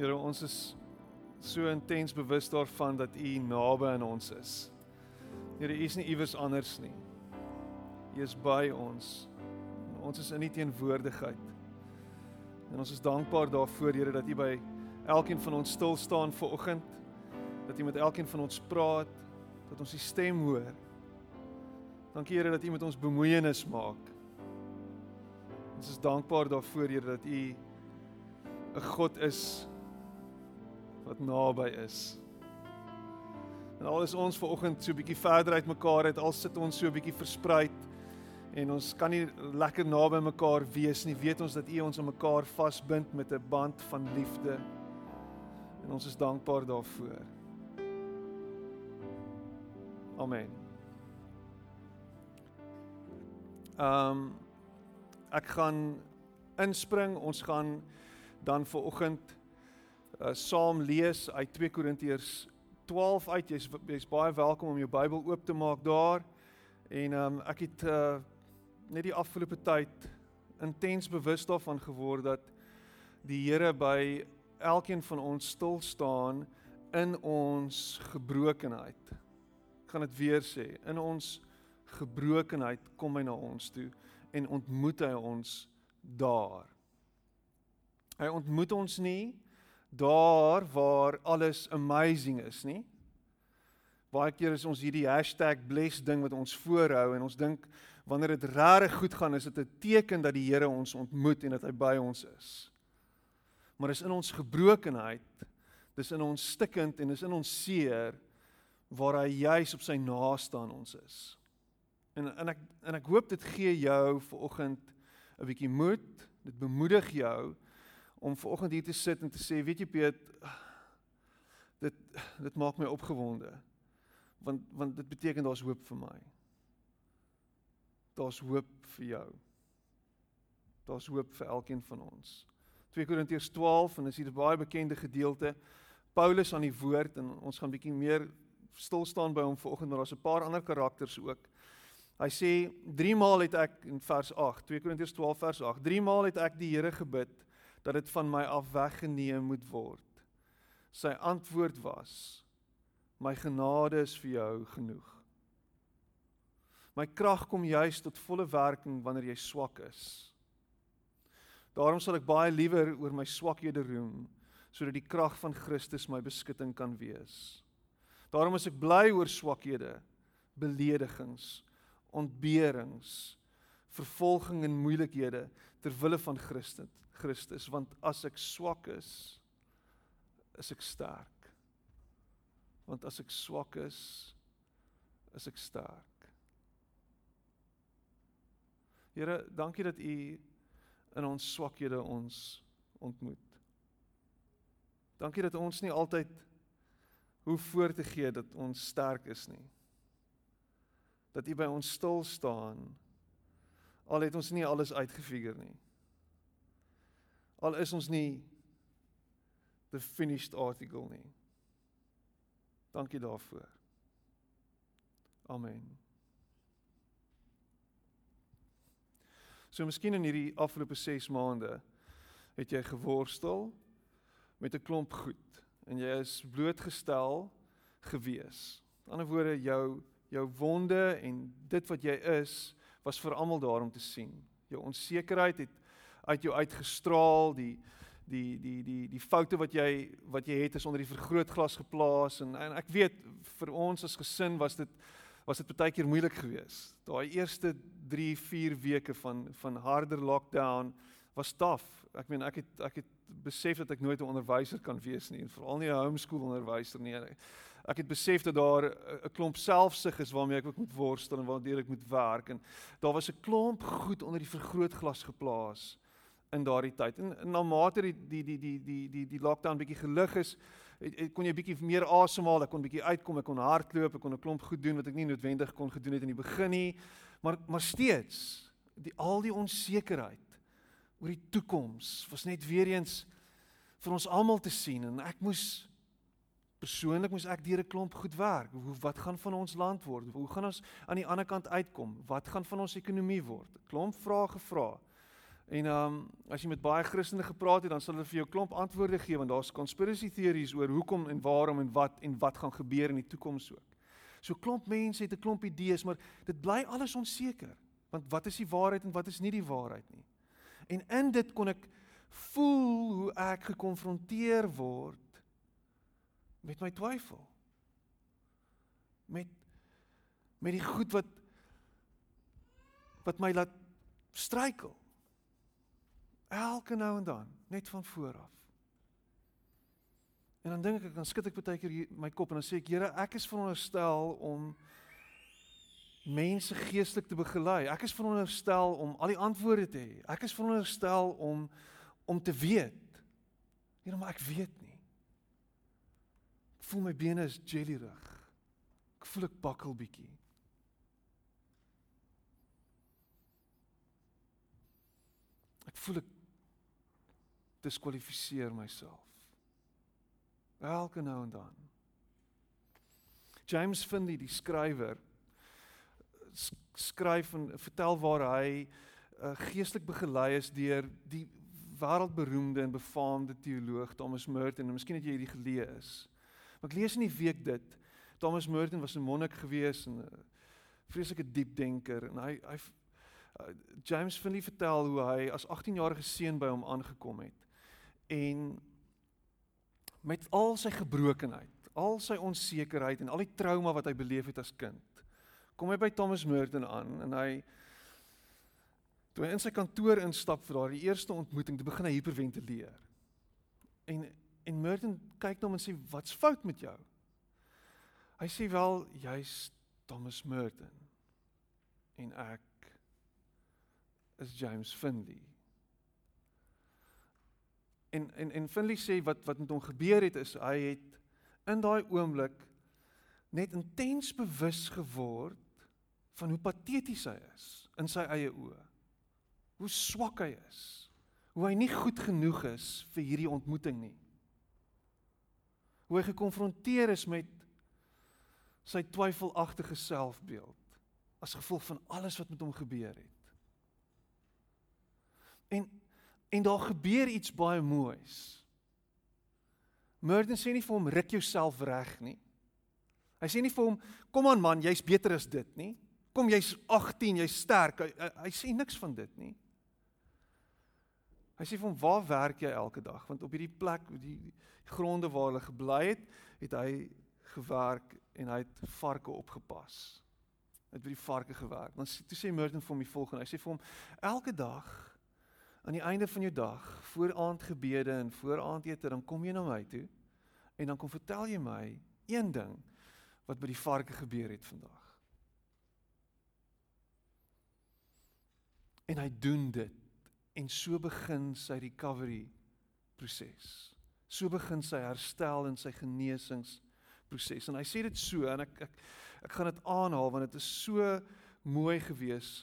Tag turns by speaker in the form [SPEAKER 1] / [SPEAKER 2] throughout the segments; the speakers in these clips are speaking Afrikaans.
[SPEAKER 1] Here, ons is so intens bewus daarvan dat U naby aan ons is. Here, U is nie iewers anders nie. U is by ons. En ons is in U teenwoordigheid. En ons is dankbaar daarvoor, Here, dat U by elkeen van ons stil staan ver oggend. Dat U met elkeen van ons praat, dat ons U stem hoor. Dankie Here dat U met ons bemoeienis maak. Ons is dankbaar daarvoor Here dat U 'n God is wat naby is. En al is ons ver oggend so 'n bietjie verder uit mekaar uit, al sit ons so 'n bietjie verspreid en ons kan nie lekker naby mekaar wees nie, weet ons dat U ons aan mekaar vasbind met 'n band van liefde. En ons is dankbaar daarvoor. Amen. Ehm um, ek gaan inspring. Ons gaan dan vir oggend uh, saam lees uit 2 Korintiërs 12 uit. Jy's jy's baie welkom om jou Bybel oop te maak daar. En ehm um, ek het uh, net die afgelope tyd intens bewus daarvan geword dat die Here by elkeen van ons stil staan in ons gebrokenheid. Ek gaan dit weer sê, in ons gebrokenheid kom hy na ons toe en ontmoet hy ons daar. Hy ontmoet ons nie daar waar alles amazing is nie. Baie keer is ons hierdie #bless ding wat ons voorhou en ons dink wanneer dit regtig goed gaan is dit 'n teken dat die Here ons ontmoet en dat hy by ons is. Maar is in ons gebrokenheid, dis in ons stikkend en dis in ons seer waar hy juis op sy naaste aan ons is. En en ek en ek hoop dit gee jou vanoggend 'n bietjie moed. Dit bemoedig jou om vanoggend hier te sit en te sê, weet jy Piet, dit dit maak my opgewonde. Want want dit beteken daar's hoop vir my. Daar's hoop vir jou. Daar's hoop vir elkeen van ons. 2 Korintiërs 12 en dis hier 'n baie bekende gedeelte. Paulus aan die woord en ons gaan bietjie meer stil staan by hom vanoggend, maar daar's 'n paar ander karakters ook. Hy sê 3 maal het ek in vers 8, 2 Korintiërs 12 vers 8, 3 maal het ek die Here gebid dat dit van my af weggeneem moet word. Sy antwoord was: My genade is vir jou genoeg. My krag kom juis tot volle werking wanneer jy swak is. Daarom sal ek baie liewer oor my swakhede roem sodat die krag van Christus my beskutting kan wees. Daarom is ek bly oor swakhede, beledigings, ontberings, vervolging en moeilikhede ter wille van Christus, Christus, want as ek swak is, is ek sterk. Want as ek swak is, is ek sterk. Here, dankie dat U in ons swakhede ons ontmoet. Dankie dat ons nie altyd hoef voor te gee dat ons sterk is nie dat U by ons stil staan al het ons nie alles uitgefigure nie. Al is ons nie the finished article nie. Dankie daarvoor. Amen. So miskien in hierdie afgelope 6 maande het jy geworstel met 'n klomp goed en jy is blootgestel gewees. Aan die ander woorde jou jou wonde en dit wat jy is was vir almal daar om te sien. Jou onsekerheid het uit jou uitgestraal, die die die die die foute wat jy wat jy het is onder die vergrootglas geplaas en en ek weet vir ons as gesin was dit was dit baie keer moeilik geweest. Daai eerste 3, 4 weke van van harder lockdown was taaf. Ek meen ek het ek het besef dat ek nooit 'n onderwyser kan wees nie en veral nie 'n homeschool onderwyser nie ek het besef dat daar 'n klomp selfsug is waarmee ek ook moet worstel en waartoe ek moet werk en daar was 'n klomp goed onder die vergrootglas geplaas in daardie tyd. En, na mate die die die die die die die lockdown bietjie gelig is, het, het, kon jy bietjie meer asemhaal, ek kon bietjie uitkom, ek kon hardloop, ek kon 'n klomp goed doen wat ek nie noodwendig kon gedoen het in die begin nie. Maar maar steeds die al die onsekerheid oor die toekoms was net weer eens vir ons almal te sien en ek moes Persoonlik moes ek deur 'n klomp goed werk. Hoe wat gaan van ons land word? Hoe gaan ons aan die ander kant uitkom? Wat gaan van ons ekonomie word? Klomp vrae gevra. En ehm um, as jy met baie Christene gepraat het, dan sal hulle vir jou klomp antwoorde gee want daar's conspiracy theories oor hoekom en waarom en wat en wat gaan gebeur in die toekoms ook. So klomp mense het 'n klomp idees, maar dit bly alles onseker. Want wat is die waarheid en wat is nie die waarheid nie? En in dit kon ek voel hoe ek gekonfronteer word met my twyfel. Met met die goed wat wat my laat struikel. Elke nou en dan, net van voor af. En dan dink ek, dan skud ek baie keer my kop en dan sê ek, Here, ek is veronderstel om mense geestelik te begelei. Ek is veronderstel om al die antwoorde te hê. Ek is veronderstel om om te weet. Here, maar ek weet nie. Ek voel my bene is jelly rug. Ek voel ek bakkel bietjie. Ek voel ek diskwalifiseer myself. Elke nou en dan. James Finley, die skrywer, skryf en vertel waar hy uh, geestelik begelei is deur die wêreldberoemde en befaamde teoloog Thomas Merton en miskien het jy hierdie gelees. Maar ek lees in die week dit Thomas Merton was 'n monnik gewees en 'n uh, vreeslike diep denker en hy hy uh, James Finley vertel hoe hy as 18-jarige seun by hom aangekom het en met al sy gebrokenheid, al sy onsekerheid en al die trauma wat hy beleef het as kind kom hy by Thomas Merton aan en hy toe hy in sy kantoor instap vir daardie eerste ontmoeting, toe begin hy hiperventileer. En en Merton kyk na hom en sê wat's fout met jou? Hy sê wel jy's Thomas Merton en ek is James Finley. En en en Finley sê wat wat met hom gebeur het is hy het in daai oomblik net intens bewus geword van hoe pateties hy is in sy eie oë. Hoe swak hy is. Hoe hy nie goed genoeg is vir hierdie ontmoeting nie. Hoe hy gekonfronteer is met sy twyfelagtige selfbeeld as gevolg van alles wat met hom gebeur het. En en daar gebeur iets baie moois. Merton sê nie vir hom ruk jouself reg nie. Hy sê nie vir hom kom aan man, jy's beter as dit nie. Kom jy's 18, jy's sterk. Hy, hy, hy sê niks van dit nie. Hy sê van waar werk jy elke dag? Want op hierdie plek, die, die gronde waar hulle gebly het, het hy gewerk en hy het varke opgepas. Hy het by die varke gewerk. Dan sê toe sê Merton vir hom die volgende. Hy sê vir hom elke dag aan die einde van jou dag, voor aandgebede en voor aandete, dan kom jy na my toe en dan kom vertel jy my een ding wat by die varke gebeur het vandag. En hy doen dit en so begin sy recovery proses. So begin sy herstel en sy genesings proses. En hy sê dit so en ek ek ek gaan dit aanhaal want dit is so mooi gewees.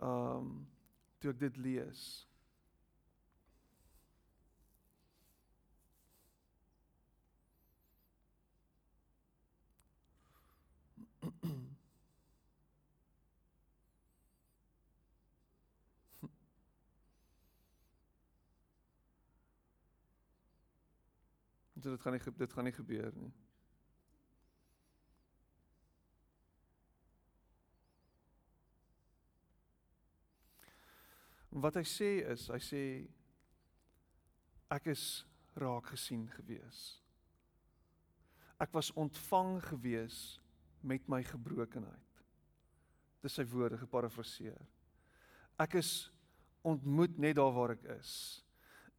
[SPEAKER 1] Um toe ek dit lees. Dit gaan nie dit gaan nie gebeur nie. Wat hy sê is, hy sê ek is raak gesien gewees. Ek was ontvang gewees met my gebrokenheid. Dis sy woorde geparafraseer. Ek is ontmoet net daar waar ek is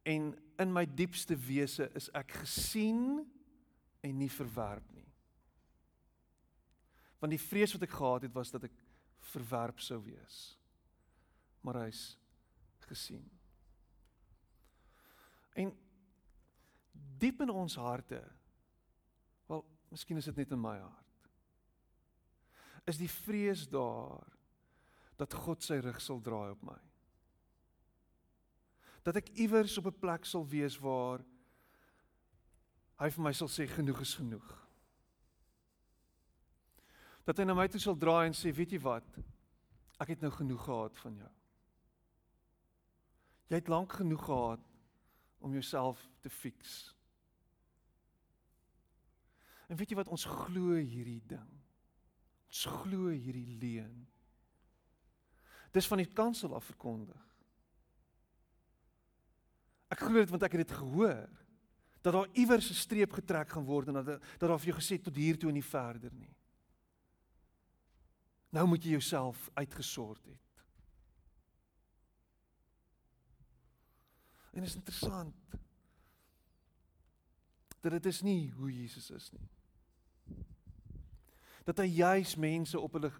[SPEAKER 1] en in my diepste wese is ek gesien en nie verwerp nie. Want die vrees wat ek gehad het was dat ek verwerp sou wees. Maar hy's gesien. En diep in ons harte, wel, miskien is dit net in my hart. Is die vrees daar dat God sy rug sal draai op my dat ek iewers op 'n plek sal wees waar hy vir my sal sê genoeg is genoeg. Dat hy na my toe sal draai en sê, weet jy wat? Ek het nou genoeg gehad van jou. Jy het lank genoeg gehad om jouself te fix. En weet jy wat ons glo hierdie ding? Ons glo hierdie leuen. Dis van die kansel af verkondig. Ek glo dit want ek het dit gehoor dat daar iewers 'n streep getrek gaan word en dat dat daar vir jou gesê tot hier toe en nie verder nie. Nou moet jy jouself uitgesort het. En is interessant dat dit is nie hoe Jesus is nie. Dat hy juis mense op hulle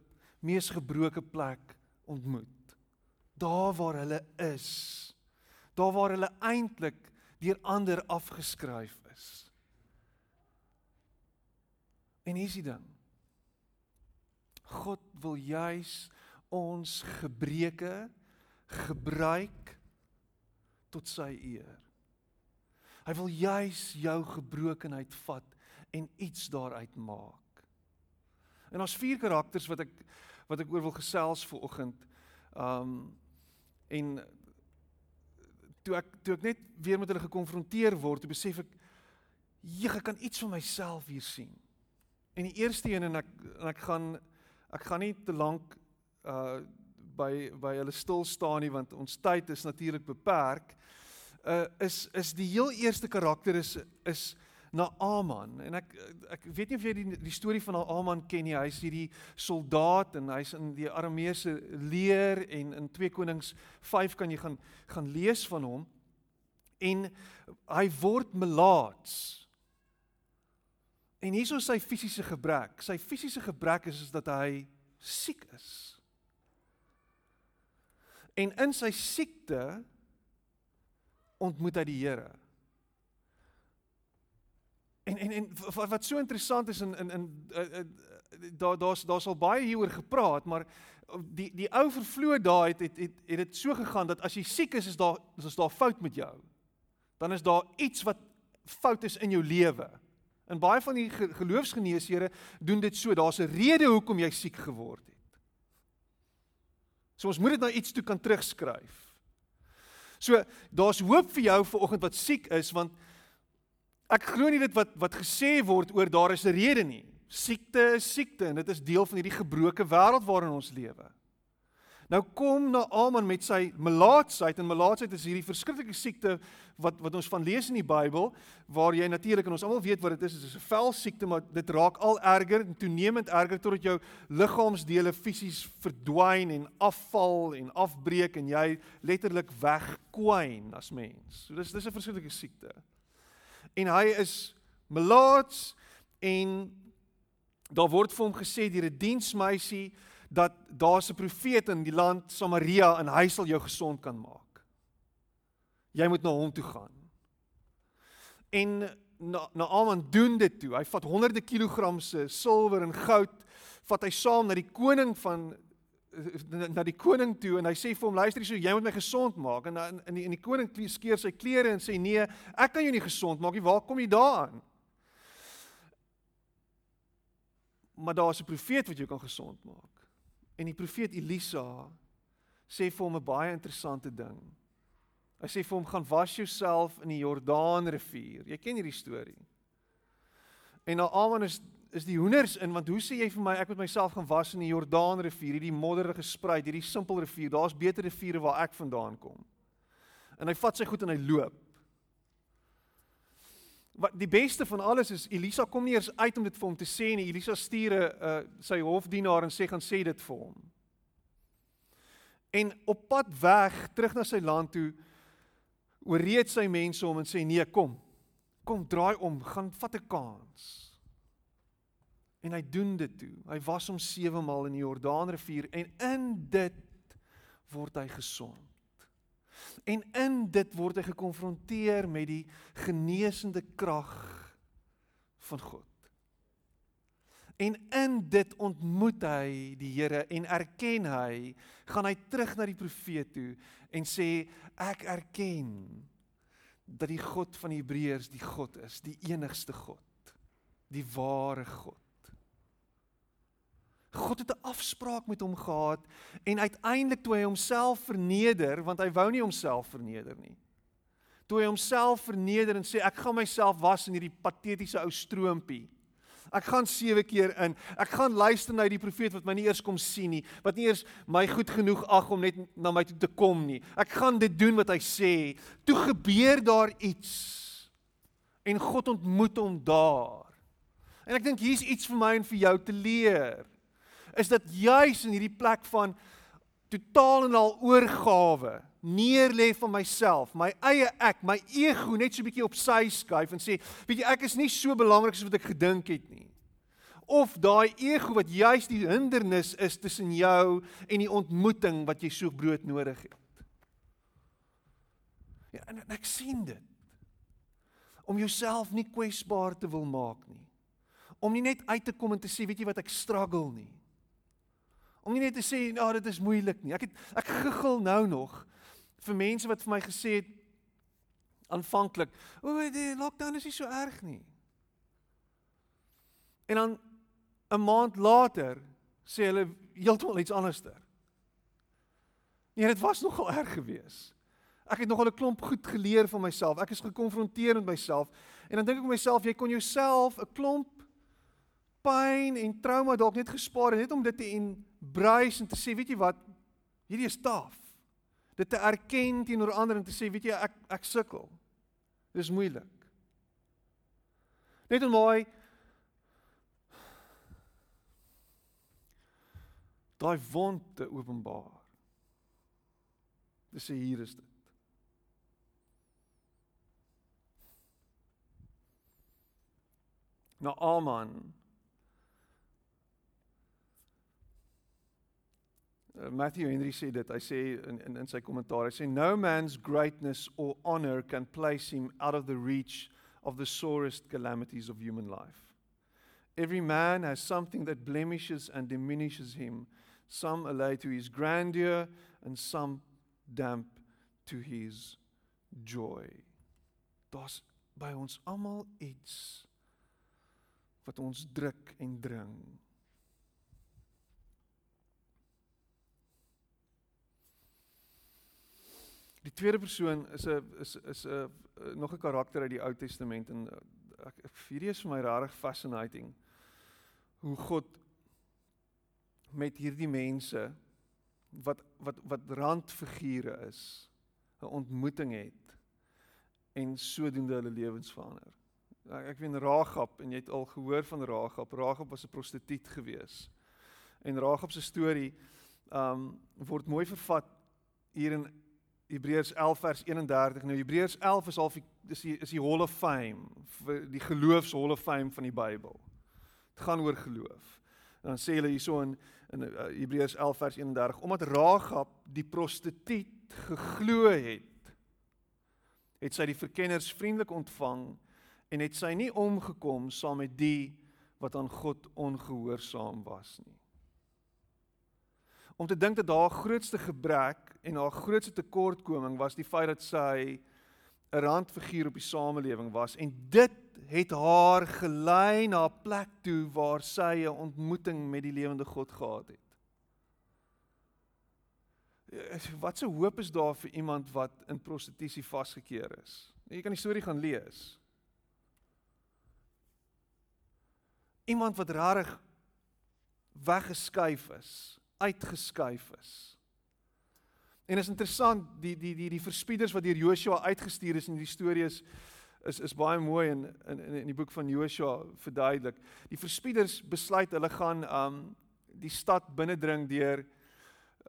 [SPEAKER 1] mees gebroke plek ontmoet. Daar waar hulle is. Daar waar hulle eintlik deur ander afgeskryf is. En hier is die ding. God wil juis ons gebreke gebruik tot sy eer. Hy wil juis jou gebrokenheid vat en iets daaruit maak. En ons vier karakters wat ek wat ek oor wil gesels vir oggend. Um en toe ek toe ek net weer met hulle gekonfronteer word, toe besef ek jy kan iets van myself hier sien. En die eerste een en ek en ek gaan ek gaan nie te lank uh by by hulle stil staan nie want ons tyd is natuurlik beperk. Uh is is die heel eerste karakter is is Naaman en ek ek weet nie of jy die die storie van Naaman ken nie. Hy's hierdie soldaat en hy's in die Arameese leer en in 2 Konings 5 kan jy gaan gaan lees van hom. En hy word melaats. En hierso is sy fisiese gebrek. Sy fisiese gebrek is is dat hy siek is. En in sy siekte ontmoet hy die Here. En en en wat so interessant is in in in uh, uh, daar daar's daar sal baie hieroor gepraat, maar die die ou vervloë daai het het het dit so gegaan dat as jy siek is, is daar is daar fout met jou. Dan is daar iets wat fout is in jou lewe. En baie van die geloofsgeneesere doen dit so. Daar's 'n rede hoekom jy siek geword het. So ons moet dit na iets toe kan terugskryf. So daar's hoop vir jou vanoggend wat siek is want ek glo nie dit wat wat gesê word oor daar is 'n rede nie. Siekte is siekte en dit is deel van hierdie gebroke wêreld waarin ons lewe. Nou kom Naaman met sy melaatsheid en melaatsheid is hierdie verskriklike siekte wat wat ons van lees in die Bybel waar jy natuurlik en ons almal weet wat dit is, dit is 'n velsiekte maar dit raak al erger en toenemend erger totdat jou liggaamsdele fisies verdwyn en afval en afbreek en jy letterlik wegkwyn as mens. So dis dis 'n verskriklike siekte. En hy is melaats en daar word vir hom gesê deur 'n diensmeisie dat daar's 'n profeet in die land Samaria en hy sal jou gesond kan maak. Jy moet na hom toe gaan. En na Naaman doen dit toe. Hy vat honderde kilograms silwer en goud, vat hy saam na die koning van na die koning toe en hy sê vir hom luister hierso jy moet my gesond maak en in in die koning skeer sy klere en sê nee ek kan jou nie gesond maak nie waar kom jy daaraan maar daar's 'n profeet wat jou kan gesond maak En die profeet Elisa sê vir hom 'n baie interessante ding. Hy sê vir hom gaan was jouself in die Jordaanrivier. Jy ken hierdie storie. En Naaman is is die hoenders in want hoe sê jy vir my ek moet myself gaan was in die Jordaanrivier, hierdie modderige spruit, hierdie simpel rivier. Daar's beter riviere waar ek vandaan kom. En hy vat sy goed en hy loop wat die beste van alles is Elisa kom nie eers uit om dit vir hom te sê nie. Elisa stuur 'n uh, sy hofdienaar en sê gaan sê dit vir hom. En op pad weg terug na sy land toe ooreed sy mense hom en sê nee, kom. Kom draai om, gaan vat 'n kans. En hy doen dit toe. Hy was hom 7 maal in die Jordaanrivier en in dit word hy gesond. En in dit word hy gekonfronteer met die genesende krag van God. En in dit ontmoet hy die Here en erken hy, gaan hy terug na die profeet toe en sê ek erken dat die God van die Hebreërs die God is, die enigste God, die ware God. God het 'n afspraak met hom gehad en uiteindelik toe hy homself verneder, want hy wou nie homself verneder nie. Toe hy homself verneder en sê ek gaan myself was in hierdie patetiese ou stroompie. Ek gaan 7 keer in. Ek gaan luister na die profeet wat my nie eers kom sien nie, wat nie eers my goed genoeg ag om net na my toe te kom nie. Ek gaan dit doen wat hy sê. Toe gebeur daar iets. En God ontmoet hom daar. En ek dink hier's iets vir my en vir jou te leer is dat juis in hierdie plek van totaal en al oorgawe neerlê van myself, my eie ek, my ego net so 'n bietjie op sy skuif en sê, weet jy, ek is nie so belangrik as wat ek gedink het nie. Of daai ego wat juis die hindernis is tussen jou en die ontmoeting wat jy so brood nodig het. Ja, en, en ek sien dit. Om jouself nie kwesbaar te wil maak nie. Om nie net uit te kom en te sê, weet jy wat ek struggle nie. Om nie net te sê, "Nou, dit is moeilik nie." Ek het ek giggel nou nog vir mense wat vir my gesê het aanvanklik, "O, die lockdown is nie so erg nie." En dan 'n maand later sê hulle heeltemal iets anderster. Nee, dit was nogal erg geweest. Ek het nogal 'n klomp goed geleer van myself. Ek is gekonfronteer met myself. En dan dink ek vir myself, jy kon jouself 'n klomp pyn en trauma dalk net gespaar het net om dit te embrace en te sê, weet jy wat? Hierdie is taaf. Dit te erken teenoor ander en te sê, weet jy, ek ek sukkel. Dis moeilik. Net om mooi daai wond te openbaar. Dis hier is dit. Nou Aman Uh, Matthew Henry sê dit. Hy sê in in in sy kommentaar, hy sê no man's greatness or honor can place him out of the reach of the sorest calamities of human life. Every man has something that blemishes and diminishes him, some allay to his grandeur and some damp to his joy. Daar's by ons almal iets wat ons druk en dring. Tweede persoon is 'n is is 'n nog 'n karakter uit die Ou Testament en eh, ek hierdie is vir my regtig fascinating hoe God met hierdie mense wat wat wat randfigure is 'n ontmoeting het en sodoende hulle lewens verander. Ek weet Ragab en jy het al gehoor van Ragab. Ragab was 'n prostituut gewees. En Ragab se storie um word mooi vervat hier in Hebreërs 11 vers 31. Nou Hebreërs 11 is al dis die is die Hall of Fame, vir die geloofs Hall of Fame van die Bybel. Dit gaan oor geloof. Dan sê hulle hierso in in uh, Hebreërs 11 vers 31 omdat Ragab die prostituut geglo het, het sy die verkenners vriendelik ontvang en het sy nie omgekom saam met die wat aan God ongehoorsaam was nie om te dink dat haar grootste gebrek en haar grootste tekortkoming was die feit dat sy 'n randfiguur op die samelewing was en dit het haar gelei na 'n plek toe waar sy 'n ontmoeting met die lewende God gehad het. Wat 'n hoop is daar vir iemand wat in prostitusie vasgekeer is. Jy kan die storie gaan lees. Iemand wat rarig weggeskuif is uitgeskuif is. En is interessant die die die die verspieders wat deur Joshua uitgestuur is in die storie is is is baie mooi in in in die boek van Joshua verduidelik. Die verspieders besluit hulle gaan um die stad binnendring deur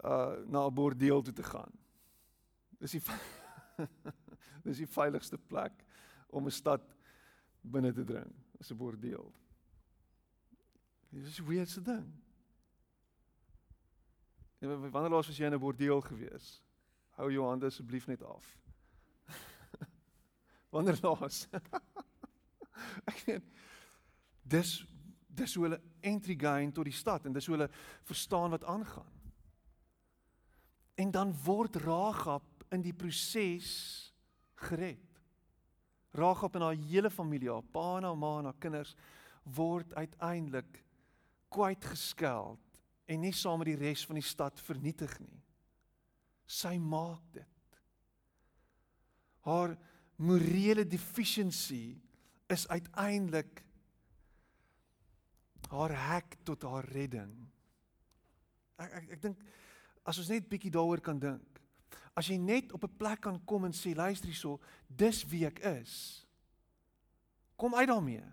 [SPEAKER 1] uh na 'n bordeel toe te gaan. Dis die dis die veiligste plek om 'n stad binne te dring. Dis 'n bordeel. Dis 'n weirdste ding. Ja, wanneer laas was jy in 'n bordeel gewees? Hou jou hande asseblief net af. wanneer laas? Ek weet dis dis hoe hulle entry gain tot die stad en dis hoe hulle verstaan wat aangaan. En dan word Ragab in die proses gered. Ragab en haar hele familie, haar pa en haar ma en haar kinders word uiteindelik kwyt geskeld en nie saam met die res van die stad vernietig nie. Sy maak dit. Haar morele deficiency is uiteindelik haar hek tot haar redding. Ek ek ek dink as ons net bietjie daaroor kan dink. As jy net op 'n plek kan kom en sê luister hierso, dis wie ek is. Kom uit daarmee.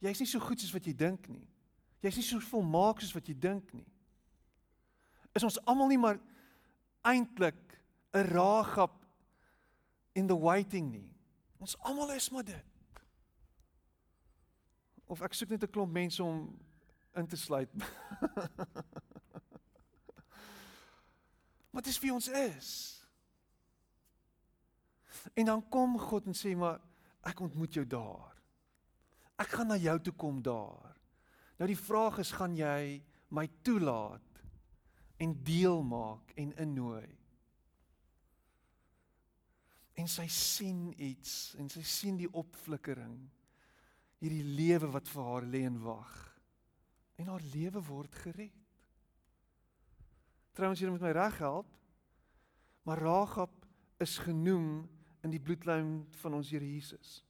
[SPEAKER 1] Jy's nie so goed soos wat jy dink nie. Jy's nie so volmaak soos wat jy dink nie. Is ons almal nie maar eintlik 'n Ragab in the waiting nie. Ons almal is maar dit. Of ek soek net 'n klomp mense om in te sluit. Wat is wie ons is? En dan kom God en sê maar ek ontmoet jou daar. Ek gaan na jou toe kom daar. Nou die vraag is gaan jy my toelaat en deel maak en innooi? En sy sien iets en sy sien die opflikkering hierdie lewe wat vir haar lê en wag. En haar lewe word gered. Trouwens jy moet my reg help. Maar Ragab is genoem in die bloedlyn van ons Here Jesus.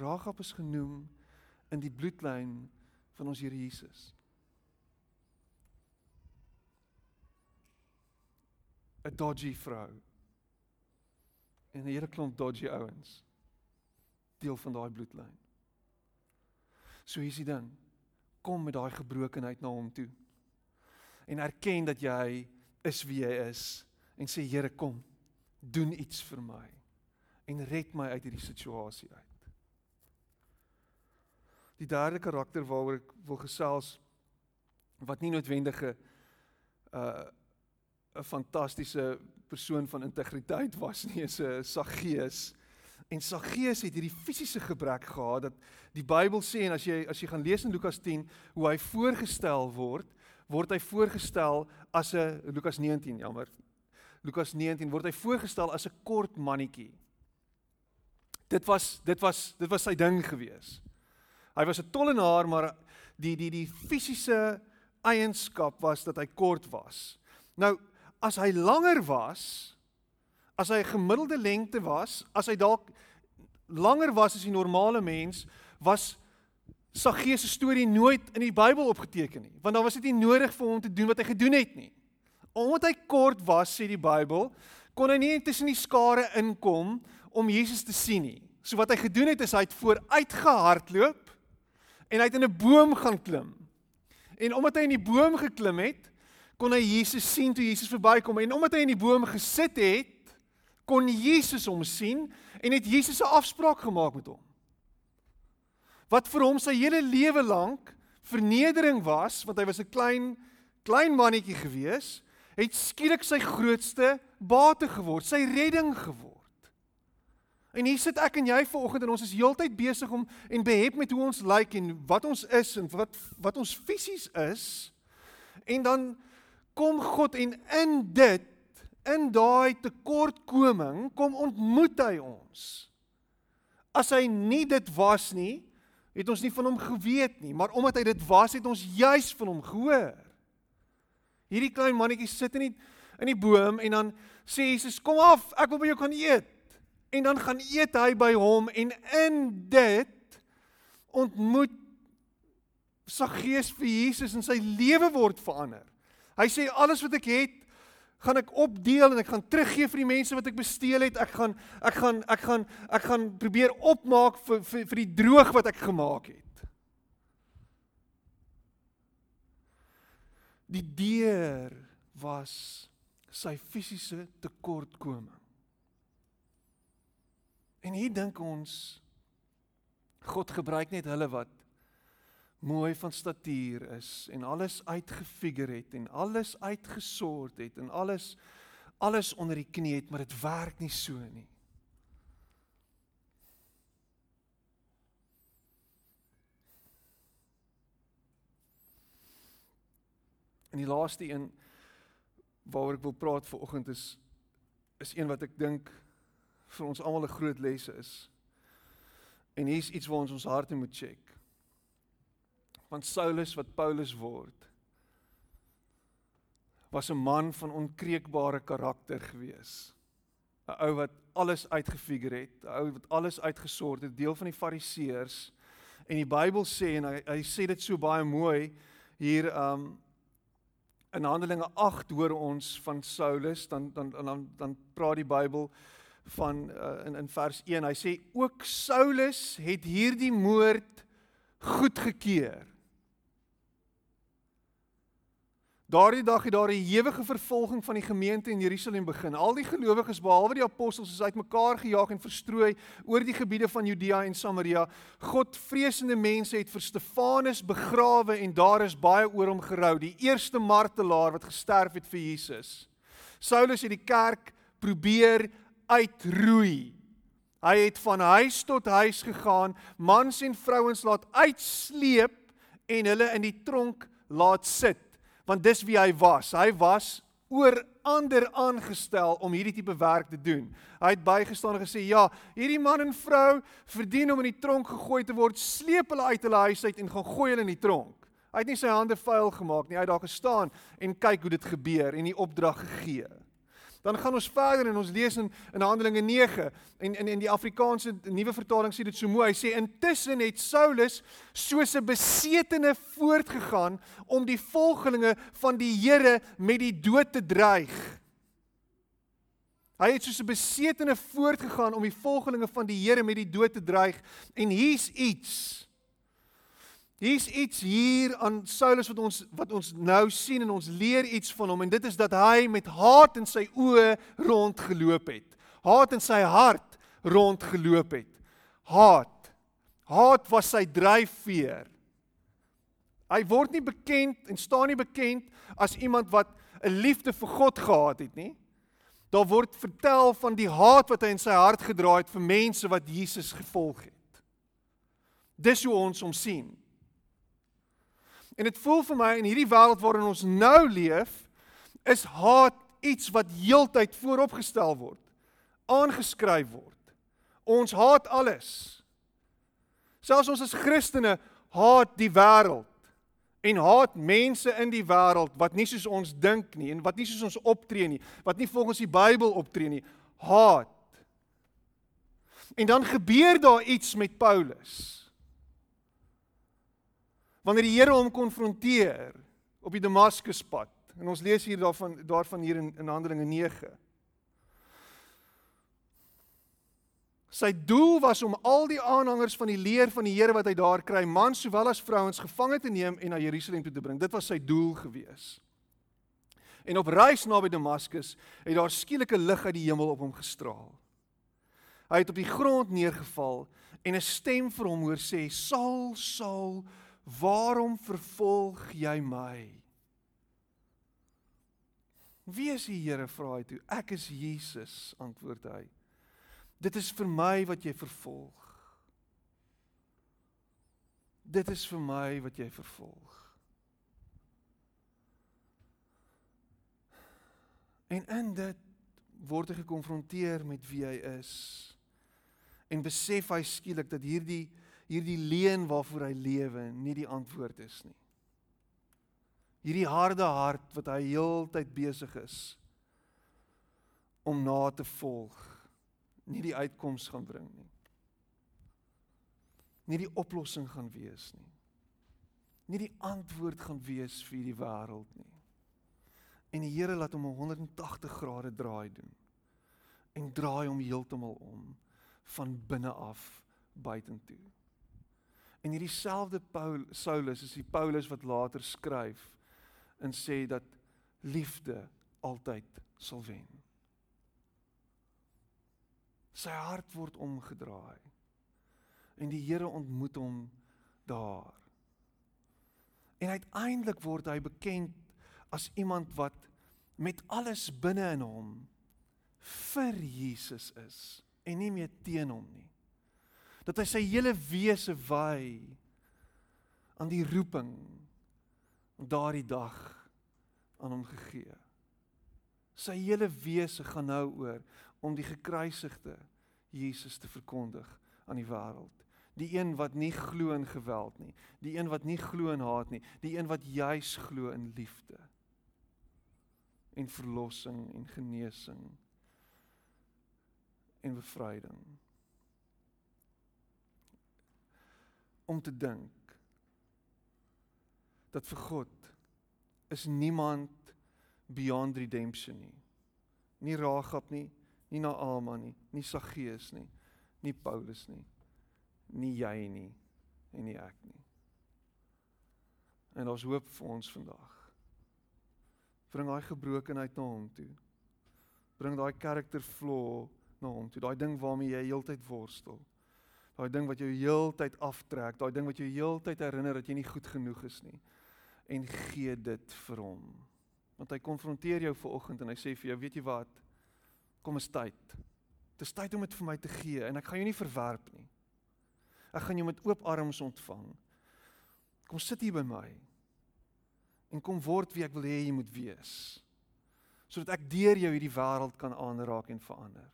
[SPEAKER 1] Ragab is genoem in die bloedlyn van ons Here Jesus. 'n dodgy vrou en 'n hele klomp dodgy ouens deel van daai bloedlyn. So hier's die ding. Kom met daai gebrokenheid na hom toe. En erken dat jy is wie jy is en sê Here kom, doen iets vir my en red my uit hierdie situasie uit. Die derde karakter waaroor ek wil gesels wat nie noodwendige uh 'n fantastiese persoon van integriteit was nie, is 'n Saggeus. En Saggeus het hierdie fisiese gebrek gehad dat die Bybel sê en as jy as jy gaan lees in Lukas 10 hoe hy voorgestel word, word hy voorgestel as 'n Lukas 19, jammer. Lukas 19 word hy voorgestel as 'n kort mannetjie. Dit was dit was dit was sy ding gewees. Hy was 'n tollenaar, maar die die die fisiese eienskap was dat hy kort was. Nou as hy langer was, as hy 'n gemiddelde lengte was, as hy dalk langer was as die normale mens, was Saggeus se storie nooit in die Bybel opgeteken nie, want dan was dit nie nodig vir hom te doen wat hy gedoen het nie. Omdat hy kort was, sê die Bybel, kon hy nie tussen die skare inkom om Jesus te sien nie. So wat hy gedoen het is hy het vooruit gehardloop en hy het in 'n boom gaan klim. En omdat hy in die boom geklim het, kon hy Jesus sien toe Jesus verbykom en omdat hy in die boom gesit het, kon Jesus hom sien en het Jesus 'n afspraak gemaak met hom. Wat vir hom sy hele lewe lank vernedering was, want hy was 'n klein klein mannetjie gewees, het skielik sy grootste bate geword, sy redding geword. En hier sit ek en jy vanoggend en ons is heeltyd besig om en behep met hoe ons lyk like en wat ons is en wat wat ons fisies is. En dan kom God en in dit in daai tekortkoming kom ontmoet hy ons. As hy nie dit was nie, het ons nie van hom geweet nie, maar omdat hy dit was, het ons juis van hom gehoor. Hierdie klein mannetjie sit in die in die boom en dan sê Jesus, "Kom af, ek wil by jou kan eet." En dan gaan eet hy by hom en in dit ontmoet Saggeus vir Jesus en sy lewe word verander. Hy sê alles wat ek het, gaan ek opdeel en ek gaan teruggee vir die mense wat ek besteel het. Ek gaan ek gaan ek gaan ek gaan probeer opmaak vir vir, vir die droog wat ek gemaak het. Die deur was sy fisiese tekortkoming. En hier dink ons God gebruik net hulle wat mooi van statuur is en alles uitgefigure het en alles uitgesort het en alles alles onder die knie het, maar dit werk nie so nie. En die laaste een waaroor ek wil praat vanoggend is is een wat ek dink vir ons almal 'n groot les is. En hier's iets waar ons ons harte moet check. Want Saulus wat Paulus word was 'n man van onkreukbare karakter gewees. 'n Ou wat alles uitgefigure het, 'n ou wat alles uitgesort het, deel van die Fariseërs. En die Bybel sê en hy hy sê dit so baie mooi hier um in Handelinge 8 hoor ons van Saulus dan dan dan dan praat die Bybel van uh, in in vers 1 hy sê ook Saulus het hierdie moord goedgekeur Daardie dag het daar 'n ewige vervolging van die gemeente in Jerusalem begin. Al die gelowiges behalwe die apostels is uitmekaar gejaag en verstrooi oor die gebiede van Judea en Samaria. Godvreesende mense het vir Stefanus begrawe en daar is baie oor hom gerou, die eerste martelaar wat gesterf het vir Jesus. Saulus het die kerk probeer uitroei. Hy het van huis tot huis gegaan, mans en vrouens laat uitsleep en hulle in die tronk laat sit want dis wie hy was. Hy was oor ander aangestel om hierdie tipe werk te doen. Hy het bygestaan en gesê: "Ja, hierdie man en vrou verdien om in die tronk gegooi te word. Sleep hulle uit hulle huis uit en gaan gooi hulle in die tronk." Hy het nie sy hande vuil gemaak nie. Hy het daar gestaan en kyk hoe dit gebeur en die opdrag gegee. Dan gaan ons verder en ons lees in in Handelinge 9 en in in die Afrikaanse nuwe vertaling sê dit so mooi. Hy sê intussen het Saulus soos 'n besetene voortgegaan om die volgelinge van die Here met die dood te dreig. Hy het soos 'n besetene voortgegaan om die volgelinge van die Here met die dood te dreig en hier's iets Hier's iets hier aan Saulus wat ons wat ons nou sien en ons leer iets van hom en dit is dat hy met haat in sy oë rondgeloop het. Haat in sy hart rondgeloop het. Haat. Haat was sy dryfveer. Hy word nie bekend en staan nie bekend as iemand wat 'n liefde vir God gehad het nie. Daar word vertel van die haat wat hy in sy hart gedra het vir mense wat Jesus gevolg het. Dis hoe ons hom sien. En dit voel vir my in hierdie wêreld waarin ons nou leef, is haat iets wat heeltyd vooropgestel word, aangeskryf word. Ons haat alles. Selfs ons as Christene haat die wêreld en haat mense in die wêreld wat nie soos ons dink nie en wat nie soos ons optree nie, wat nie volgens die Bybel optree nie. Haat. En dan gebeur daar iets met Paulus wanneer die Here hom konfronteer op die Damaskuspad. En ons lees hier daarvan daarvan hier in, in Handelinge 9. Sy doel was om al die aanhangers van die leer van die Here wat hy daar kry, mans sowel as vrouens gevange te neem en na Jerusalem toe te bring. Dit was sy doel gewees. En op reis naby Damaskus het daar skielik 'n lig uit die hemel op hom gestraal. Hy het op die grond neergeval en 'n stem vir hom hoor sê: "Saul, Saul, Waarom vervolg jy my? Wie is die Here vra hy toe? Ek is Jesus, antwoord hy. Dit is vir my wat jy vervolg. Dit is vir my wat jy vervolg. En in dit word hy gekonfronteer met wie hy is. En besef hy skielik dat hierdie hierdie leuen waarvoor hy lewe nie die antwoord is nie. Hierdie harde hart wat hy heeltyd besig is om na te volg, nie die uitkoms gaan bring nie. Nie die oplossing gaan wees nie. Nie die antwoord gaan wees vir die wêreld nie. En die Here laat hom 'n 180 grade draai doen en draai hom heeltemal om van binne af buitentoe. En hierdie selfde Paul Saulus is die Paulus wat later skryf en sê dat liefde altyd sal wen. Sy hart word omgedraai. En die Here ontmoet hom daar. En uiteindelik word hy bekend as iemand wat met alles binne in hom vir Jesus is en nie meer teen hom nie dat hy sy hele wese wy aan die roeping daardie dag aan hom gegee. Sy hele wese gaan nou oor om die gekruisigde Jesus te verkondig aan die wêreld. Die een wat nie glo in geweld nie, die een wat nie glo in haat nie, die een wat juis glo in liefde en verlossing en genesing en bevryding. Om te dink dat vir God is niemand beyond redemption nie. Nie Ragab nie, nie Naama nie, nie Saggeus nie, nie Paulus nie, nie jy nie en nie ek nie. En daar's hoop vir ons vandag. Bring daai gebrokenheid na hom toe. Bring daai character flaw na hom toe. Daai ding waarmee jy heeltyd worstel. Daai ding wat jou heeltyd aftrek, daai ding wat jou heeltyd herinner dat jy nie goed genoeg is nie. En gee dit vir hom. Want hy konfronteer jou ver oggend en hy sê vir jou, weet jy wat? Kom is tyd. Dit is tyd om dit vir my te gee en ek gaan jou nie verwerp nie. Ek gaan jou met oop arms ontvang. Kom sit hier by my. En kom word wie ek wil hê jy moet wees. Sodat ek deur jou hierdie wêreld kan aanraak en verander.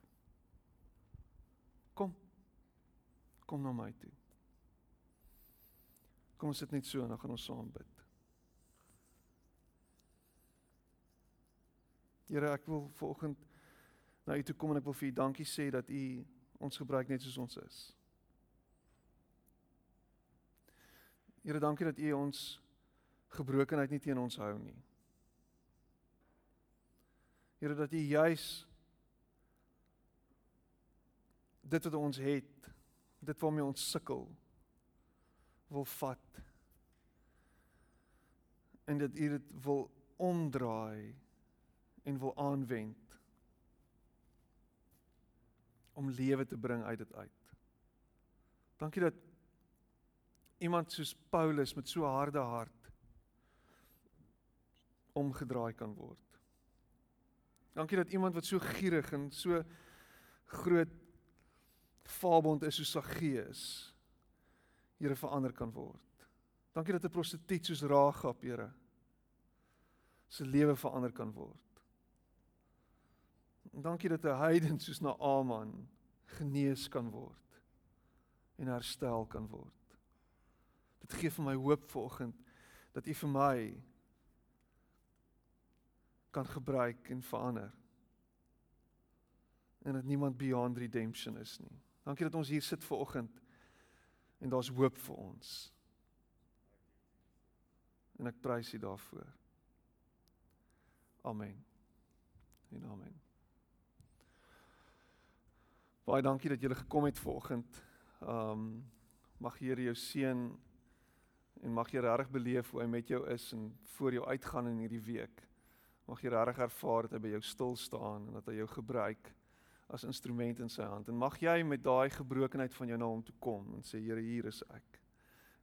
[SPEAKER 1] Kom. Kom na my toe. Kom ons sit net so en dan gaan ons saam bid. Here, ek wil vanoggend na u toe kom en ek wil vir u dankie sê dat u ons gebruik net soos ons is. Here, dankie dat u ons gebrokenheid nie teen ons hou nie. Here, dat u juis dit wat ons het, dit waarmee ons sukkel, wil vat en dat u dit wil omdraai en wil aanwend om lewe te bring uit dit uit. Dankie dat iemand soos Paulus met so harde hart omgedraai kan word. Dankie dat iemand wat so gierig en so groot fabond is soos Saggeus Here verander kan word. Dankie dat 'n prostituut soos Ragab, Here, se lewe verander kan word. En dankie dat 'n heiden soos Naaman genees kan word en herstel kan word. Dit gee vir my hoop vanoggend dat U vir my kan gebruik en verander. En dat niemand beyond redemption is nie. Dankie dat ons hier sit vanoggend en daar's hoop vir ons. En ek prys U daarvoor. Amen. En amen. Baie dankie dat julle gekom het vanoggend. Um mag Here jou seën en mag jy regtig beleef hoe hy met jou is en voor jou uitgaan in hierdie week. Mag jy regtig ervaar dat hy by jou stil staan en dat hy jou gebruik as instrument in sy hand. En mag jy met daai gebrokenheid van jou na hom toe kom en sê Here, hier is ek.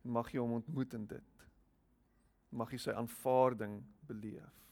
[SPEAKER 1] En mag jy hom ontmoet in dit. Mag jy sy aanvaarding beleef.